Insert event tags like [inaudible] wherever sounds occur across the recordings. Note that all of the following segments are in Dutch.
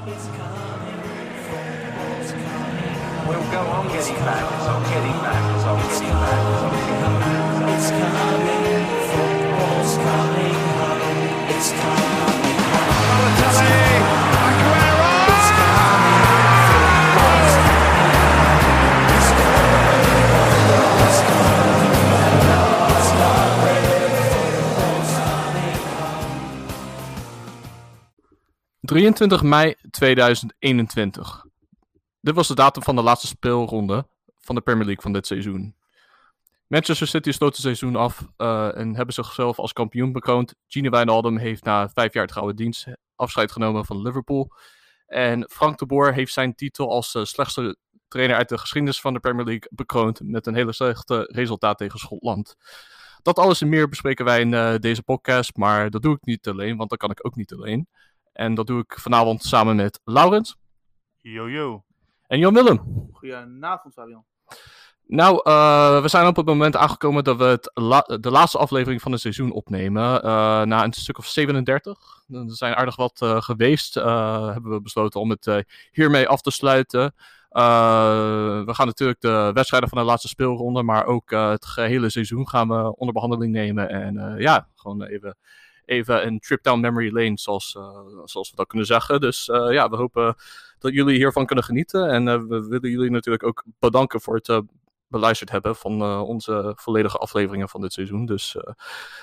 We'll go on getting back, as I'm getting back, as I'm getting back, as I'm getting back. It's coming, football's coming home. It's coming home. It's coming, football's coming. It's coming, it's coming, it's coming, football's coming home. 23 mei 2021. Dit was de datum van de laatste speelronde van de Premier League van dit seizoen. Manchester City sloot het seizoen af eh, en hebben zichzelf als kampioen bekroond. Gini Wijnaldum heeft na vijf jaar trouwe dienst afscheid genomen van Liverpool. En Frank de Boer heeft zijn titel als eh, slechtste trainer uit de geschiedenis van de Premier League bekroond met een hele slechte resultaat tegen Schotland. Dat alles en meer bespreken wij in eh, deze podcast, maar dat doe ik niet alleen, want dat kan ik ook niet alleen. En dat doe ik vanavond samen met Laurens Yo, yo. en Jan Willem. Goedenavond, Fabian. Nou, eh, we zijn op het moment aangekomen dat we het la- de laatste aflevering van het seizoen opnemen. Eh, na een stuk of 37. Er zijn aardig wat eh, geweest. eh, hebben we besloten om het eh, hiermee af te sluiten. Eh, we gaan natuurlijk de wedstrijden van de laatste speelronde, maar ook eh, het gehele seizoen gaan we onder behandeling nemen. En eh, ja, gewoon even, even een trip down memory lane, zoals, eh, zoals we dat kunnen zeggen. Dus eh, ja, we hopen dat jullie hiervan kunnen genieten. En eh, we willen jullie natuurlijk ook bedanken voor het beluisterd hebben van onze volledige afleveringen van dit seizoen. Dus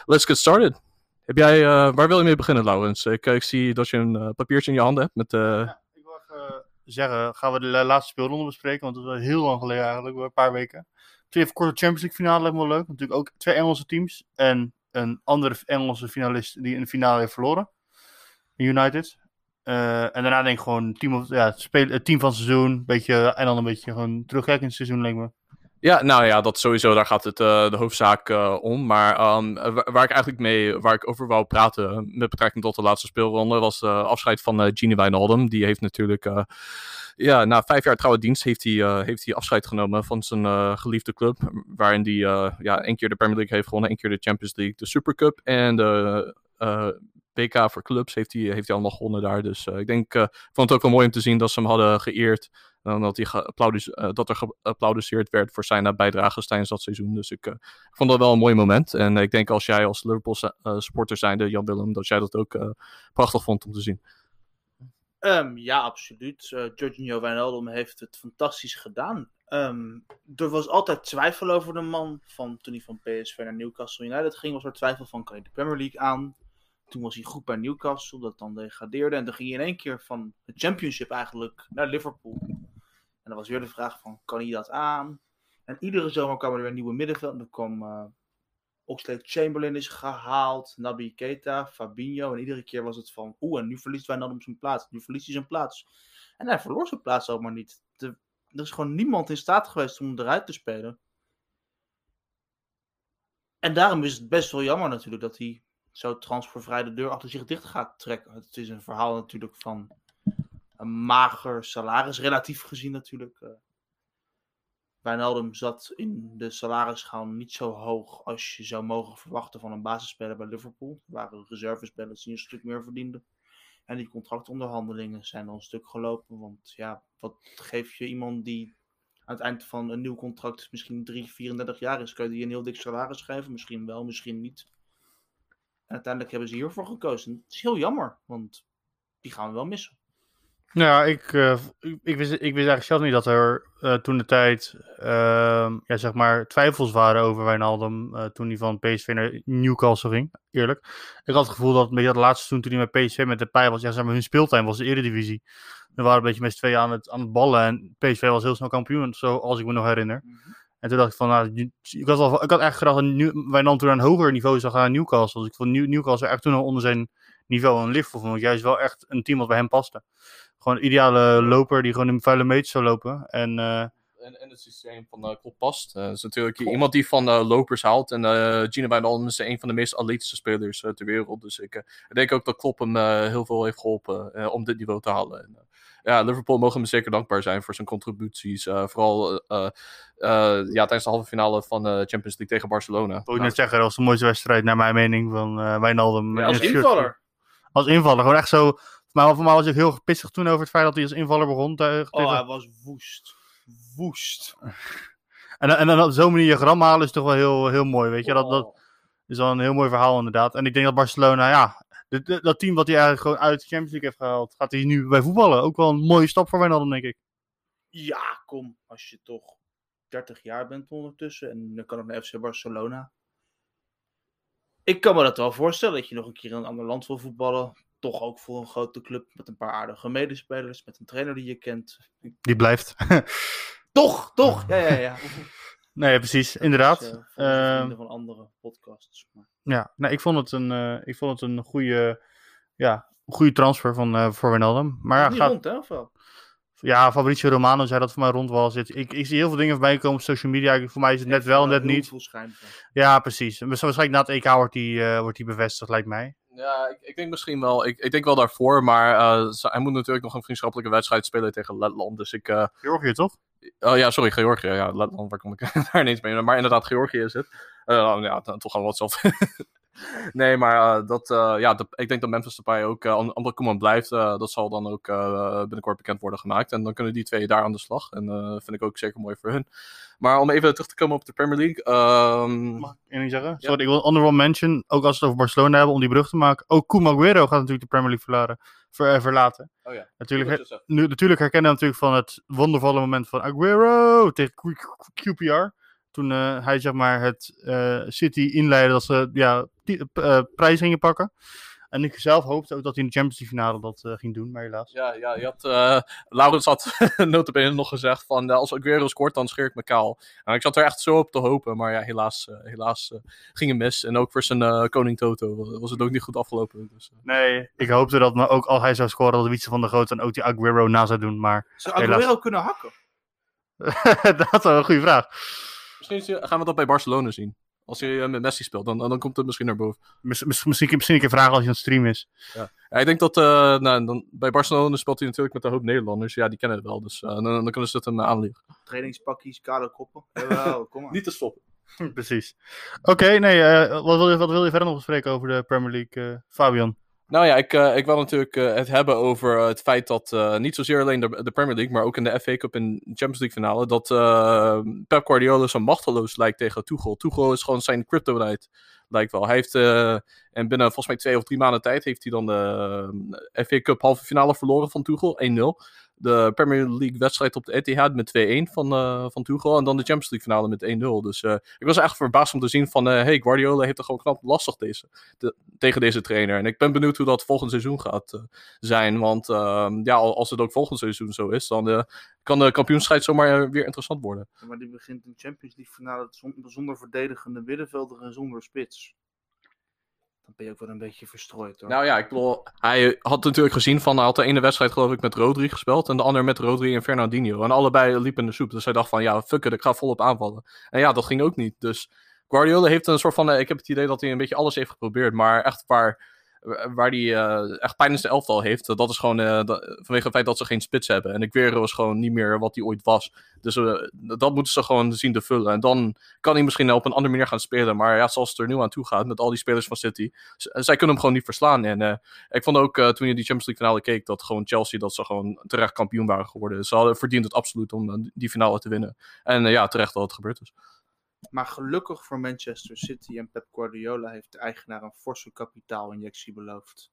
let's get started. Heb jij, waar wil je mee beginnen, Laurens? Ik, zie dat je een papiertje in je handen hebt met... eh, Ik wil zeggen, gaan we de la- laatste speelronde bespreken, want dat is heel lang geleden eigenlijk, een paar weken. Twee even kort de Champions League finale wel leuk. Natuurlijk ook twee Engelse teams en een andere Engelse finalist die de finale heeft verloren. United. Eh, en daarna denk ik gewoon team, of, ja, het, het team van het seizoen, beetje, en dan een beetje gewoon terugkijken in seizoen lijkt. Ja, nou ja, dat sowieso, daar gaat het eh, de hoofdzaak eh, om. Maar ehm, eh, wa- waar ik eigenlijk mee, waar ik over wou praten met betrekking tot de laatste speelronde, was de afscheid van eh Gini Wijnaldum. Die heeft natuurlijk, ja, na vijf jaar trouwe dienst heeft hij, eh, heeft hij afscheid genomen van zijn eh, geliefde club. Waarin hij eh, ja, één keer de Premier League heeft gewonnen, één keer de Champions League, de Supercup en de PK voor clubs heeft hij, heeft hij allemaal gewonnen daar. Dus ik denk, ik vond het ook wel mooi om te zien dat ze hem hadden geëerd. En dat, hij dat er geapplaudiseerd werd voor zijn bijdrages tijdens dat seizoen. Dus ik, ik vond dat wel een mooi moment. En ik denk als jij als Liverpool supporter zijnde, Jan Willem, dat jij dat ook prachtig vond om te zien. Ehm, ja, absoluut. Uh, Wijnaldum heeft het fantastisch gedaan. Ehm, er was altijd twijfel over de man. Van, toen hij van PSV naar Newcastle United ging, was er twijfel van, kan hij de Premier League aan? Toen was hij goed bij Newcastle, dat dan degradeerde. En dan ging hij in één keer van het championship eigenlijk naar Liverpool. En dan was weer de vraag van, kan hij dat aan? En iedere zomer kwam er weer nieuwe middenveld. En dan kwam uh, Oxlade Chamberlain is gehaald, Naby Keita, Fabinho. En iedere keer was het van, oeh, en nu verliest Wijnaldum zijn plaats. Nu verliest hij zijn plaats. En hij verloor zijn plaats ook maar niet. Er is gewoon niemand in staat geweest om eruit te spelen. En daarom is het best wel jammer natuurlijk dat hij zo transfervrij de deur achter zich dicht gaat trekken. Het is een verhaal natuurlijk van een mager salaris, relatief gezien natuurlijk. Wijnaldum zat in de salarisschaal niet zo hoog als je zou mogen verwachten van een basisspeler bij Liverpool. Er waren reservespelers die een stuk meer verdienden. En die contractonderhandelingen zijn dan een stuk gelopen. Want ja, wat geef je iemand die aan het eind van een nieuw contract misschien 3, 34 jaar is? Kun je die een heel dik salaris geven? Misschien wel, misschien niet. En uiteindelijk hebben ze hiervoor gekozen. Het is heel jammer, want die gaan we wel missen. Nou, ik, uh, ik, ik, wist, ik wist eigenlijk zelf niet dat er uh, toen de tijd uh, ja, zeg maar twijfels waren over Wijnaldum uh, toen hij van PSV naar Newcastle ging, eerlijk. Ik had het gevoel dat een beetje dat laatste toen, toen hij met PSV met de pij was, ja, zeg maar, hun speeltuin was de Eredivisie. We waren een beetje met z'n tweeën aan het, aan het ballen en PSV was heel snel kampioen, zoals ik me nog herinner. Mm -hmm. En toen dacht ik van, nou, ik had, al, ik had echt gedacht dat Wijnaldum toen aan een hoger niveau zou gaan naar Newcastle. Dus ik vond Newcastle echt toen al onder zijn niveau en Liverpool vond ik juist wel echt een team wat bij hem paste. Gewoon een ideale loper die gewoon in vuile meters zou lopen. En, uh... en, en, het systeem van uh, Klopp past. Uh, is natuurlijk iemand die van uh, lopers haalt. En uh, Gino Wijnaldum is een van de meest atletische spelers ter wereld. Dus ik, denk ook dat Klopp hem heel veel heeft geholpen om dit niveau te halen. En, ja, Liverpool mogen hem zeker dankbaar zijn voor zijn contributies. vooral ja, tijdens de halve finale van de Champions League tegen Barcelona. Ik wil net zeggen, dat was de mooiste wedstrijd naar mijn mening van Wijnaldum. Ja, als invaller. Als invaller, gewoon echt zo Maar voor mij was ik heel pissig toen over het feit dat hij als invaller begon. Tegen, Oh, hij was woest. Woest. [laughs] en, en dan op zo'n manier je gram halen is toch wel heel, heel mooi, weet je. Dat, dat Oh. is wel een heel mooi verhaal inderdaad. En ik denk dat Barcelona, ja, dat team wat hij eigenlijk gewoon uit de Champions League heeft gehaald, gaat hij nu bij voetballen. Ook wel een mooie stap voor Wijnaldum, denk ik. Ja, kom. Als je toch 30 jaar bent ondertussen. En dan kan het naar FC Barcelona. Ik kan me dat wel voorstellen. Dat je nog een keer in een ander land wil voetballen. Toch ook voor een grote club. Met een paar aardige medespelers. Met een trainer die je kent. Die blijft. [laughs] Toch, toch. Ja, ja, ja. [laughs] nee, precies, inderdaad. Dus, eh, voor onze Ehm, van andere podcasts. Maar... Ja, nee, ik vond het een, eh, ik vond het een goede, ja, goede transfer van, eh, voor Wijnaldum. Maar ja, gaat, rond, hè? Of wel? ja, Fabrizio Romano zei dat voor mij rond was. Ik, ik, zie heel veel dingen voorbij komen op social media. Voor mij is het net wel en net niet. Ja, precies. Waarschijnlijk na het EK wordt die, eh, wordt die bevestigd, lijkt mij. Ja, ik, ik denk misschien wel. Ik, ik denk wel daarvoor, maar eh, hij moet natuurlijk nog een vriendschappelijke wedstrijd spelen tegen Letland. Dus ik. eh, Georgië, toch? oh ja, sorry, Georgië. Ja, Letland, waar kom ik [laughs] daar ineens mee? Maar inderdaad, Georgië is het. Eh, ja, dan toch gaan we wat zelf. [laughs] nee, maar eh, dat, eh, ja, de- ik denk dat Memphis Depay ook, uh, André Koeman blijft. dat zal dan ook binnenkort bekend worden gemaakt. En dan kunnen die twee daar aan de slag. En eh vind ik ook zeker mooi voor hun. Maar om even terug te komen op de Premier League. ehm, Mag ik één ding zeggen? Sorry, ik wil honorable mention, ook als we het over Barcelona hebben, om die brug te maken. Ook Koen Aguero gaat natuurlijk de Premier League verlaten. Ver, verlaten. oh ja. Natuurlijk, her- dat nu, natuurlijk herkennen we natuurlijk van het wondervolle moment van Aguero tegen QPR. Toen eh, hij zeg maar het eh, City inleidde dat ze ja, eh, prijs gingen pakken. En ik zelf hoopte ook dat hij in de Champions League finale dat eh, ging doen, maar helaas. Ja, ja, je had, eh Laurens had [laughs] notabene nog gezegd van, als Aguero scoort, dan scheer ik me kaal. Nou, ik zat er echt zo op te hopen, maar ja, helaas, eh, helaas eh, ging het mis. En ook voor zijn eh, koning Toto wa- was het ook niet goed afgelopen. Dus, eh. Nee, ik hoopte dat maar ook als hij zou scoren, dat Wietse van der Groot en ook die Aguero na zou doen. Maar Zou Helaas. Aguero kunnen hakken? [laughs] dat is wel een goede vraag. Misschien gaan we dat bij Barcelona zien. Als hij eh, met Messi speelt, dan, dan komt het misschien naar boven. Miss- miss- Misschien, misschien een keer vragen als je aan het streamen is. Ja, ik denk dat eh, nou, dan, bij Barcelona speelt hij natuurlijk met een hoop Nederlanders. Ja, die kennen het wel, dus eh, dan, dan kunnen ze het hem aanleggen. Trainingspakjes, kale koppen. Jawel, kom maar. [laughs] Niet te stoppen. [laughs] Precies. Oké, nee, eh, wat, wil je, wat wil je verder nog bespreken over de Premier League, eh, Fabian? Nou ja, ik, eh, ik wil natuurlijk eh, het hebben over eh, het feit dat niet zozeer alleen de, Premier League, maar ook in de FA Cup en Champions League finale, dat Pep Guardiola zo machteloos lijkt tegen Tuchel. Tuchel is gewoon zijn kryptonite, lijkt wel. Hij heeft, en binnen volgens mij twee of drie maanden tijd, heeft hij dan de FA Cup halve finale verloren van Tuchel, 1-0. De Premier League wedstrijd op de Etihad met 2-1 van, eh van Tuchel. En dan de Champions League finale met 1-0. Dus eh, ik was echt verbaasd om te zien van... eh hey, Guardiola heeft er gewoon knap lastig deze, de- tegen deze trainer. En ik ben benieuwd hoe dat volgend seizoen gaat zijn. Want ehm, ja, al- als het ook volgend seizoen zo is... dan kan de kampioenstrijd zomaar weer interessant worden. Maar die begint in Champions League finale zon- zonder verdedigende middenvelder en zonder spits. Dan ben je ook wel een beetje verstrooid hoor. Nou ja, ik. Hij had natuurlijk gezien van... Hij had de ene wedstrijd geloof ik met Rodri gespeeld... en de andere met Rodri en Fernandinho. En allebei liepen in de soep. Dus hij dacht van... Ja, fuck it, ik ga volop aanvallen. En ja, dat ging ook niet. Dus Guardiola heeft een soort van... eh, ik heb het idee dat hij een beetje alles heeft geprobeerd. Maar echt waar... Waar hij eh, echt pijn in zijn elftal heeft, dat is gewoon eh, vanwege het feit dat ze geen spits hebben. En Aguero is gewoon niet meer wat hij ooit was. Dus eh, dat moeten ze gewoon zien te vullen. En dan kan hij misschien op een andere manier gaan spelen. Maar ja, zoals het er nu aan toe gaat met al die spelers van City. zij kunnen hem gewoon niet verslaan. En eh, ik vond ook eh, toen je die Champions League finale keek, dat gewoon Chelsea dat ze gewoon terecht kampioen waren geworden. Ze hadden verdiend het absoluut om eh, die finale te winnen. En eh, ja, terecht dat het gebeurd is. Maar gelukkig voor Manchester City en Pep Guardiola heeft de eigenaar een forse kapitaalinjectie beloofd.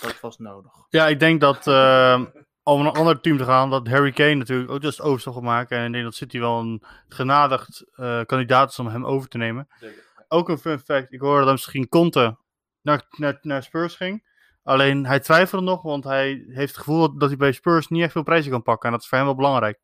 Dat was nodig. Ja, ik denk dat eh, om een ander team te gaan, dat Harry Kane natuurlijk ook dus de overstap gaat maken. En ik denk dat City wel een genadigd eh, kandidaat is om hem over te nemen. Ook een fun fact, ik hoorde dat misschien Conte naar, naar, naar Spurs ging. Alleen hij twijfelde nog, want hij heeft het gevoel dat hij bij Spurs niet echt veel prijzen kan pakken. En dat is voor hem wel belangrijk.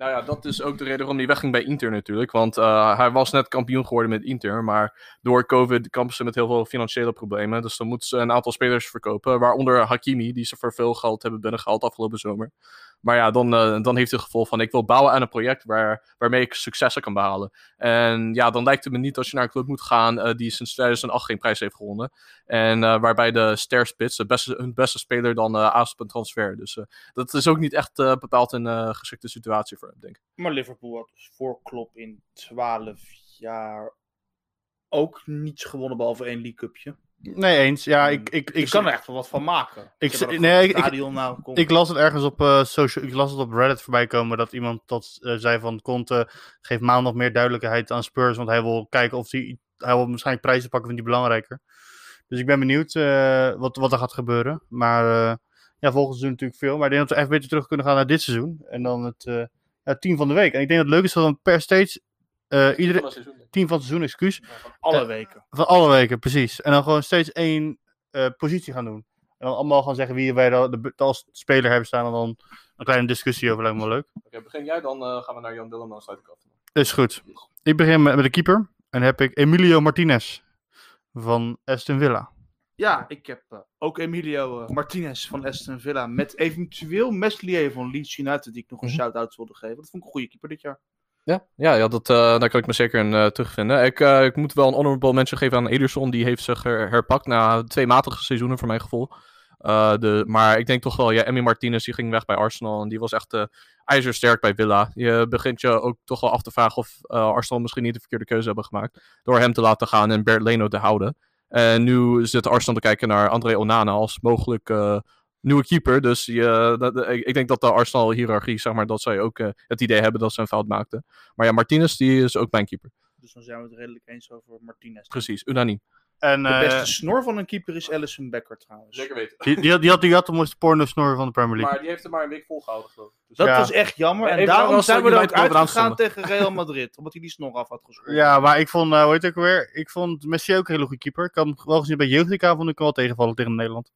Nou ja, dat is ook de reden waarom hij wegging bij Inter natuurlijk. Want eh, hij was net kampioen geworden met Inter. Maar door COVID kampen ze met heel veel financiële problemen. Dus dan moeten ze een aantal spelers verkopen. Waaronder Hakimi, die ze voor veel geld hebben binnengehaald afgelopen zomer. Maar ja, dan, eh, dan heeft hij het gevoel van ik wil bouwen aan een project waar, waarmee ik successen kan behalen. En ja, dan lijkt het me niet als je naar een club moet gaan eh, die sinds 2008 geen prijs heeft gewonnen. En eh, waarbij de ster spits, de beste, hun beste speler, dan aast op een transfer. Dus dat is ook niet echt bepaald een geschikte situatie voor hem, denk ik. Maar Liverpool had dus voor Klopp in 12 jaar ook niets gewonnen behalve één League Cupje. Nee, eens. Ja, ik, ik, Ik ik, kan er echt wel wat van maken. Ik hebben nee, een ik- ik- stadion nou, ik las het ergens op eh, social, ik las het op Reddit voorbij komen dat iemand dat eh, zei van Conte geeft maandag meer duidelijkheid aan Spurs, want hij wil kijken of hij, hij wil waarschijnlijk prijzen pakken, vindt hij belangrijker. Dus ik ben benieuwd eh, wat, wat er gaat gebeuren. Maar eh, ja, volgend seizoen natuurlijk veel. Maar ik denk dat we even beter terug kunnen gaan naar dit seizoen. En dan het eh, ja, team van de week. En ik denk dat het leuk is dat we per stage, eh iedere team van het seizoen, excuus, Alle eh, weken. van alle weken, precies. En dan gewoon steeds één eh, positie gaan doen. En dan allemaal gaan zeggen wie wij dan de, als speler hebben staan. En dan een kleine discussie over lijkt me wel leuk. Oké, begin jij, dan eh, gaan we naar Jan Willem dan sluit ik af. Is goed. Ik begin met, met de keeper. En heb ik Emilio Martinez van Aston Villa. Ja, ik heb eh, ook Emilio Martinez van Aston Villa. Met eventueel Meslier van Leeds United, die ik nog een Mhm. shout-out wilde geven. Dat vond ik een goede keeper dit jaar. Ja, ja, ja dat, eh, daar kan ik me zeker in eh, terugvinden. Ik, eh, ik moet wel een honorable mention geven aan Ederson. Die heeft zich her- herpakt na twee matige seizoenen voor mijn gevoel. De, maar ik denk toch wel, ja, Emmy Martinez die ging weg bij Arsenal. En die was echt ijzersterk bij Villa. Je begint je ook toch wel af te vragen of Arsenal misschien niet de verkeerde keuze hebben gemaakt. Door hem te laten gaan en Bert Leno te houden. En nu zit Arsenal te kijken naar André Onana als mogelijk nieuwe keeper. Dus je, dat- dat- ik ik denk dat de Arsenal-hierarchie, zeg maar, dat zij ook eh, het idee hebben dat ze een fout maakten. Maar ja, Martinez, die is ook mijn keeper. Dus dan zijn we het redelijk eens over Martinez. Precies, unaniem. En De eh, beste snor van een keeper is Alisson Becker trouwens. weten. die, die, had, die, had, die had de mooiste porno-snor van de Premier League. Maar die heeft er maar een week volgehouden, geloof ik. Dus Dat Ja. was echt jammer. Ja, En daarom zijn we er ook uitgegaan tegen Real Madrid. Omdat hij die snor af had geschoten. Ja, maar ik vond, eh hoe heet het ook weer? Ik vond Messi ook een hele goede keeper. Ik had hem wel gezien bij Jeugdika, vond ik hem wel tegenvallen tegen Nederland.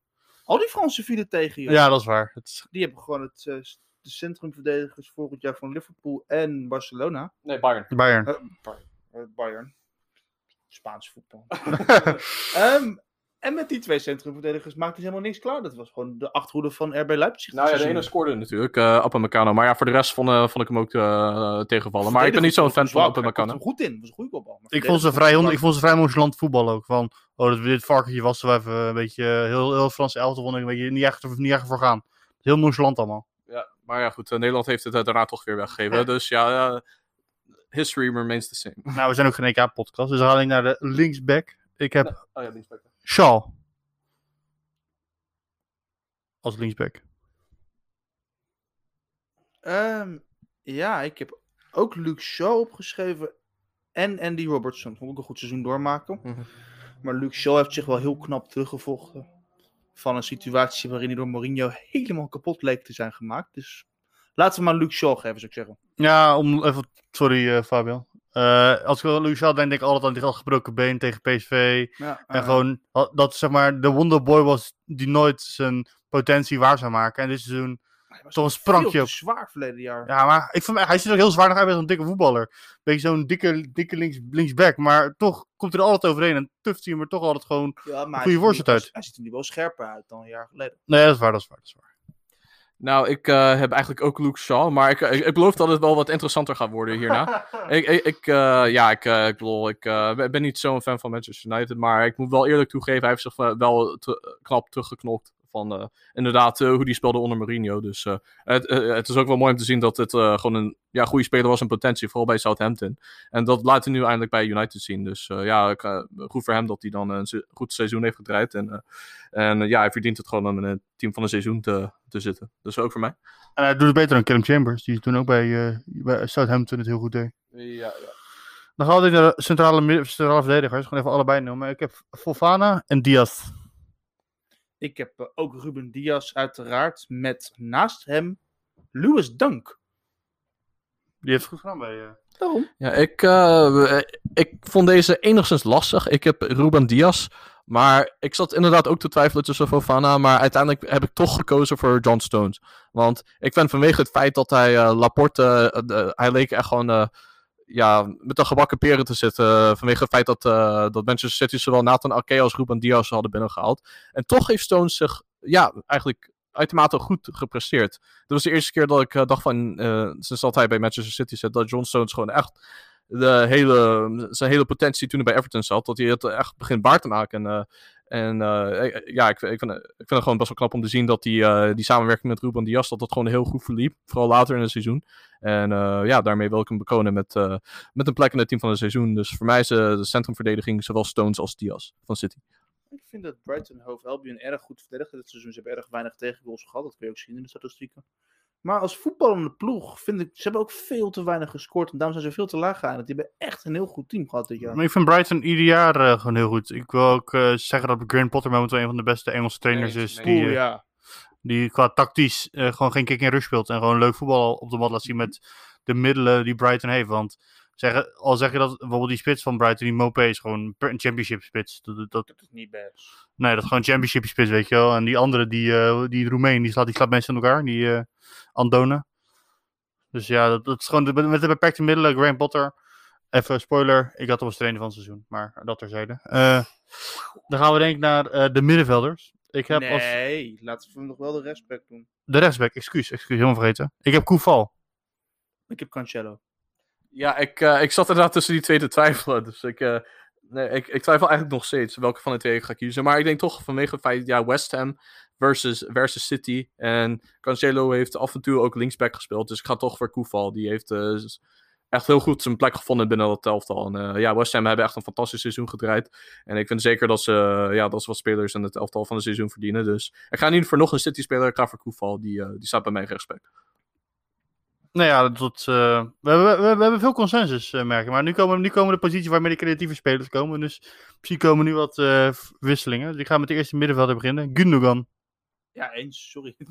Al die Fransen vielen tegen je. Ja, dat is waar. Het Die hebben gewoon het, eh, de centrumverdedigers volgend jaar van Liverpool en Barcelona. Nee, Bayern. Bayern. Eh, Bayern. Spaans voetbal. [laughs] Ehm, en met die twee centrumverdedigers maakte hij helemaal niks klaar. Dat was gewoon de achterhoede van RB Leipzig. Nou ja, de ene scoorde natuurlijk, uh. Maar ja, voor de rest vond, eh, vond ik hem ook eh, tegenvallen. Maar ik ben niet zo'n fan van Upamecano. er goed in. Was een goede kopbal. Ik vond ze vrij, ik vond ze vrij nonchalant voetbal ook. Van, oh, dat, dit varkentje was er wel even een beetje, heel, heel Franse elftal vond ik een beetje niet echt, niet echt voor gaan. Heel nonchalant allemaal. Ja, maar ja, goed. Nederland heeft het daarna toch weer weggegeven. Dus ja, history remains the same. Nou, we zijn ook geen EK-podcast, dus dan ga ik naar de linksback. Ik heb Oh ja, linksback. Shaw. Als linksback. Ehm, ja, ik heb ook Luke Shaw opgeschreven. En Andy Robertson. Vond ik een goed seizoen doormaken. Mhm. Maar Luke Shaw heeft zich wel heel knap teruggevochten. Van een situatie waarin hij door Mourinho helemaal kapot leek te zijn gemaakt. Dus laten we maar Luke Shaw geven, zou ik zeggen. Ja, om even, sorry eh Fabian. Eh, als ik aan Luc Shaw denk, denk ik altijd aan die gebroken been tegen PSV. Ja, En gewoon dat zeg maar de wonderboy was die nooit zijn potentie waar zou maken. En dit seizoen, toch een sprankje op. zwaar verleden jaar. ja, maar ik vind, hij ziet er heel zwaar nog uit bij zo'n dikke voetballer. Beetje zo'n dikke, dikke links, linksback. Maar toch komt hij er altijd overheen. En tuft hij hem er toch altijd gewoon. Ja, maar hij goede voorzet wel- uit. Hij ziet er nu wel scherper uit dan een jaar geleden. Nee, dat is waar, dat is waar. Dat is waar. Nou, ik eh, heb eigenlijk ook Luke Shaw. Maar ik, ik, ik beloof dat het wel wat interessanter gaat worden hierna. [laughs] ik, ik, eh, ja, ik, eh, ik bedoel, ik ben- niet zo'n fan van Manchester United. Maar ik moet wel eerlijk toegeven, hij heeft zich wel- te- knap teruggeknopt. Van eh, inderdaad eh, hoe die speelde onder Mourinho. Dus eh, het, het is ook wel mooi om te zien dat het gewoon een ja, goede speler was in potentie. Vooral bij Southampton. En dat laat hij nu eindelijk bij United zien. Dus ja, goed voor hem dat hij dan een se- goed seizoen heeft gedraaid. En, en ja, hij verdient het gewoon om in het team van een seizoen te, te zitten. Dus ook voor mij. En hij doet het beter dan Callum Chambers. Die toen ook bij, bij Southampton het heel goed deed. Ja, ja. Dan gaan we naar de centrale verdedigers. Gewoon even allebei noemen. Ik heb Fofana en Diaz. Ik heb eh, ook Ruben Diaz uiteraard. Met naast hem Lewis Dunk. Die heeft goed gedaan bij... eh, Waarom? Ja, ik, eh, ik vond deze enigszins lastig. Ik heb Ruben Diaz. Maar ik zat inderdaad ook te twijfelen tussen Fofana. Maar uiteindelijk heb ik toch gekozen voor John Stones. Want ik vind vanwege het feit dat hij eh, Laporte. eh, de- hij leek echt gewoon. Ja, met de gebakken peren te zitten. eh, vanwege het feit dat, eh, dat Manchester City zowel Nathan Ake als Ruben Diaz hadden binnengehaald. En toch heeft Stones zich. Ja, eigenlijk uitermate goed gepresteerd. Dit was de eerste keer dat ik eh, dacht van. eh, sinds dat hij bij Manchester City zit. Dat John Stones gewoon echt de hele, zijn hele potentie toen hij bij Everton zat, dat hij het echt begint waar te maken. En, en eh, ja, ik, ik, vind, ik vind het gewoon best wel knap om te zien dat die, eh, die samenwerking met Ruben Diaz, dat dat gewoon heel goed verliep. Vooral later in het seizoen. En eh, ja, daarmee wil ik hem bekonen met, met een plek in het team van het seizoen. Dus voor mij is de centrumverdediging zowel Stones als Diaz van City. Ik vind dat Brighton Hove Albion erg goed verdedigd dit seizoen. Ze hebben erg weinig tegengoals gehad. Dat kun je ook zien in de statistieken. Maar als voetballende ploeg vind ik... Ze hebben ook veel te weinig gescoord. En daarom zijn ze veel te laag geëindigd. Die hebben echt een heel goed team gehad dit jaar. Maar ik vind Brighton ieder jaar eh, gewoon heel goed. Ik wil ook eh, zeggen dat Graham Potter momenteel een van de beste Engelse trainers Nee, is. nee. Die, Oeh, eh, ja. die qua tactisch eh, gewoon geen kick en rush speelt. En gewoon leuk voetbal op de mat laat zien met de middelen die Brighton heeft. Want zeggen, al zeg je dat bijvoorbeeld die spits van Brighton, die Mopé, is gewoon een championship spits. Dat, dat, is niet best. nee, dat is gewoon championship spits, weet je wel. En die andere, die, die Roemeen, die slaat, die slaat mensen in elkaar. Die eh Andone. Dus ja, dat, dat is gewoon de- met de beperkte middelen. Graham Potter. Even spoiler, ik had hem als trainer van het seizoen. Maar dat terzijde. Eh dan gaan we denk ik naar eh, de middenvelders. Ik heb als... Nee, laten we hem nog wel de respect doen. De rechtsback, excuus, excuus, helemaal vergeten. Ik heb Koeval. Ik heb Cancelo. Ja, ik, eh, ik zat inderdaad tussen die twee te twijfelen. Dus ik, eh, nee, ik, ik twijfel eigenlijk nog steeds welke van de twee ik ga kiezen. Maar ik denk toch vanwege het feit, ja, West Ham versus, versus City. En Cancelo heeft af en toe ook linksback gespeeld. Dus ik ga toch voor Koeval. Die heeft eh, echt heel goed zijn plek gevonden binnen dat elftal. En eh, ja, West Ham hebben echt een fantastisch seizoen gedraaid. En ik vind zeker dat ze, eh, ja, dat ze wat spelers in het elftal van het seizoen verdienen. Dus ik ga niet voor nog een City-speler. Ik ga voor Koeval. Die, die staat bij mij rechtsback. Nou ja, dat, we, hebben, we, we hebben veel consensus, merken. Maar nu komen, nu komen de posities waarmee de creatieve spelers komen. Dus misschien komen nu wat wisselingen. Dus ik ga met de eerste middenvelder beginnen. Gundogan. Ja, eens, sorry. [laughs]